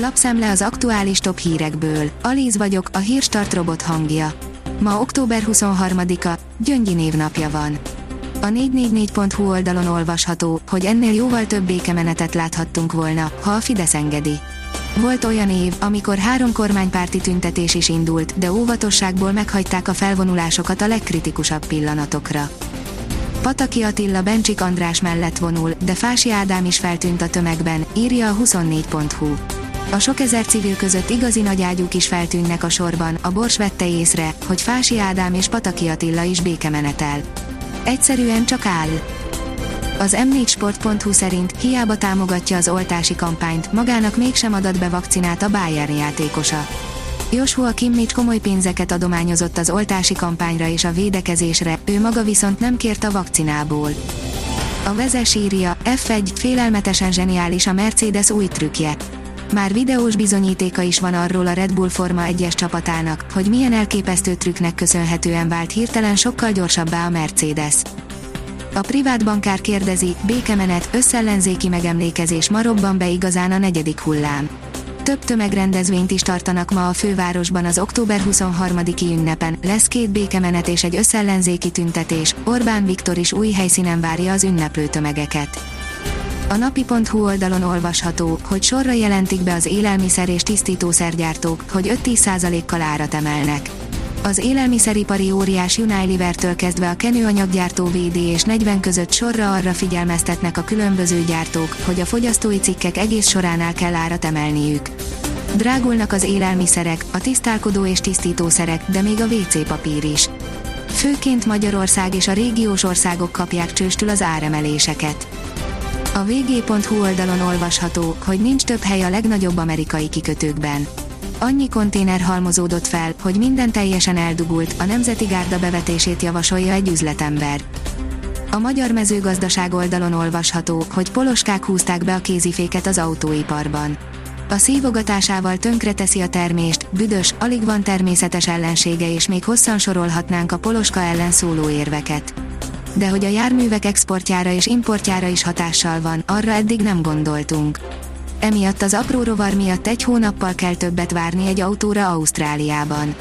Lapszemle az aktuális top hírekből. Alíz vagyok, a hírstart robot hangja. Ma október 23-a, Gyöngyi névnapja van. A 444.hu oldalon olvasható, hogy ennél jóval több békemenetet láthattunk volna, ha a Fidesz engedi. Volt olyan év, amikor három kormánypárti tüntetés is indult, de óvatosságból meghagyták a felvonulásokat a legkritikusabb pillanatokra. Pataki Attila Bencsik András mellett vonul, de Fási Ádám is feltűnt a tömegben, írja a 24.hu. A sok ezer civil között igazi nagyágyúk is feltűnnek a sorban, a Bors vette észre, hogy Fási Ádám és Pataki Attila is békemenetel. Egyszerűen csak áll. Az m4sport.hu szerint hiába támogatja az oltási kampányt, magának mégsem adat be vakcinát a Bayern játékosa. Joshua Kimmich komoly pénzeket adományozott az oltási kampányra és a védekezésre, ő maga viszont nem kért a vakcinából. A vezes írja, F1 félelmetesen zseniális a Mercedes új trükkje. Már videós bizonyítéka is van arról a Red Bull Forma 1-es csapatának, hogy milyen elképesztő trükknek köszönhetően vált hirtelen sokkal gyorsabbá a Mercedes. A privát bankár kérdezi, békemenet, összellenzéki megemlékezés ma robban be igazán a negyedik hullám. Több tömegrendezvényt is tartanak ma a fővárosban az október 23-i ünnepen, lesz két békemenet és egy összellenzéki tüntetés, Orbán Viktor is új helyszínen várja az ünneplő tömegeket. A napi.hu oldalon olvasható, hogy sorra jelentik be az élelmiszer és tisztítószergyártók, hogy 5-10%-kal árat emelnek. Az élelmiszeripari óriás Unilever-től kezdve a kenőanyaggyártó VD és 40 között sorra arra figyelmeztetnek a különböző gyártók, hogy a fogyasztói cikkek egész soránál kell árat emelniük. Drágulnak az élelmiszerek, a tisztálkodó és tisztítószerek, de még a WC papír is. Főként Magyarország és a régiós országok kapják csőstül az áremeléseket. A vg.hu oldalon olvasható, hogy nincs több hely a legnagyobb amerikai kikötőkben annyi konténer halmozódott fel, hogy minden teljesen eldugult, a Nemzeti Gárda bevetését javasolja egy üzletember. A magyar mezőgazdaság oldalon olvasható, hogy poloskák húzták be a kéziféket az autóiparban. A szívogatásával tönkreteszi a termést, büdös, alig van természetes ellensége és még hosszan sorolhatnánk a poloska ellen szóló érveket. De hogy a járművek exportjára és importjára is hatással van, arra eddig nem gondoltunk emiatt az apró rovar miatt egy hónappal kell többet várni egy autóra Ausztráliában.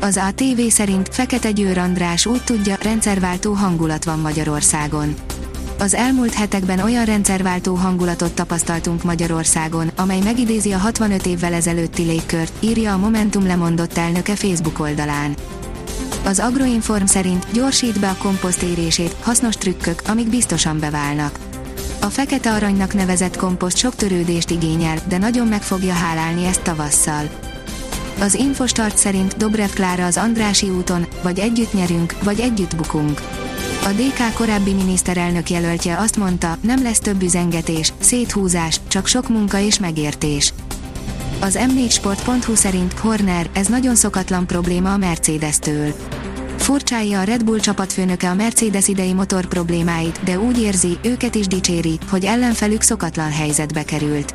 Az ATV szerint Fekete Győr András úgy tudja, rendszerváltó hangulat van Magyarországon. Az elmúlt hetekben olyan rendszerváltó hangulatot tapasztaltunk Magyarországon, amely megidézi a 65 évvel ezelőtti légkört, írja a Momentum lemondott elnöke Facebook oldalán. Az Agroinform szerint gyorsít be a komposzt érését, hasznos trükkök, amik biztosan beválnak. A fekete aranynak nevezett komposzt sok törődést igényel, de nagyon meg fogja hálálni ezt tavasszal. Az Infostart szerint Dobrev Klára az Andrási úton, vagy együtt nyerünk, vagy együtt bukunk. A DK korábbi miniszterelnök jelöltje azt mondta, nem lesz több üzengetés, széthúzás, csak sok munka és megértés. Az m4sport.hu szerint Horner, ez nagyon szokatlan probléma a Mercedes-től Furcsálja a Red Bull csapatfőnöke a Mercedes idei motor problémáit, de úgy érzi, őket is dicséri, hogy ellenfelük szokatlan helyzetbe került.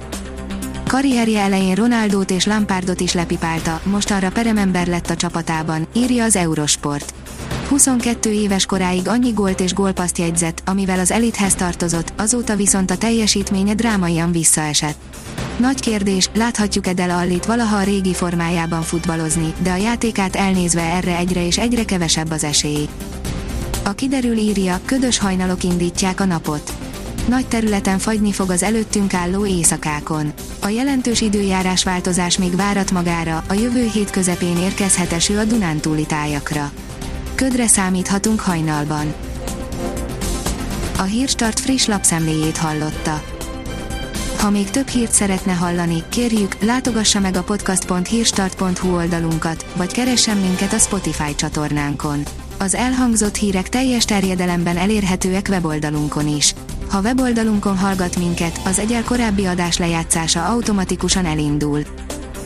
Karrierje elején Ronaldót és Lampardot is lepipálta, mostanra peremember lett a csapatában, írja az Eurosport. 22 éves koráig annyi gólt és gólpaszt jegyzett, amivel az elithez tartozott, azóta viszont a teljesítménye drámaian visszaesett. Nagy kérdés, láthatjuk-e Del Allit valaha a régi formájában futballozni, de a játékát elnézve erre egyre és egyre kevesebb az esély. A kiderül írja, ködös hajnalok indítják a napot. Nagy területen fagyni fog az előttünk álló éjszakákon. A jelentős időjárás változás még várat magára, a jövő hét közepén érkezhet eső a Dunántúli tájakra. Ködre számíthatunk hajnalban. A Hírstart friss lapszemléjét hallotta. Ha még több hírt szeretne hallani, kérjük, látogassa meg a podcast.hírstart.hu oldalunkat, vagy keressen minket a Spotify csatornánkon. Az elhangzott hírek teljes terjedelemben elérhetőek weboldalunkon is. Ha weboldalunkon hallgat minket, az egyel korábbi adás lejátszása automatikusan elindul.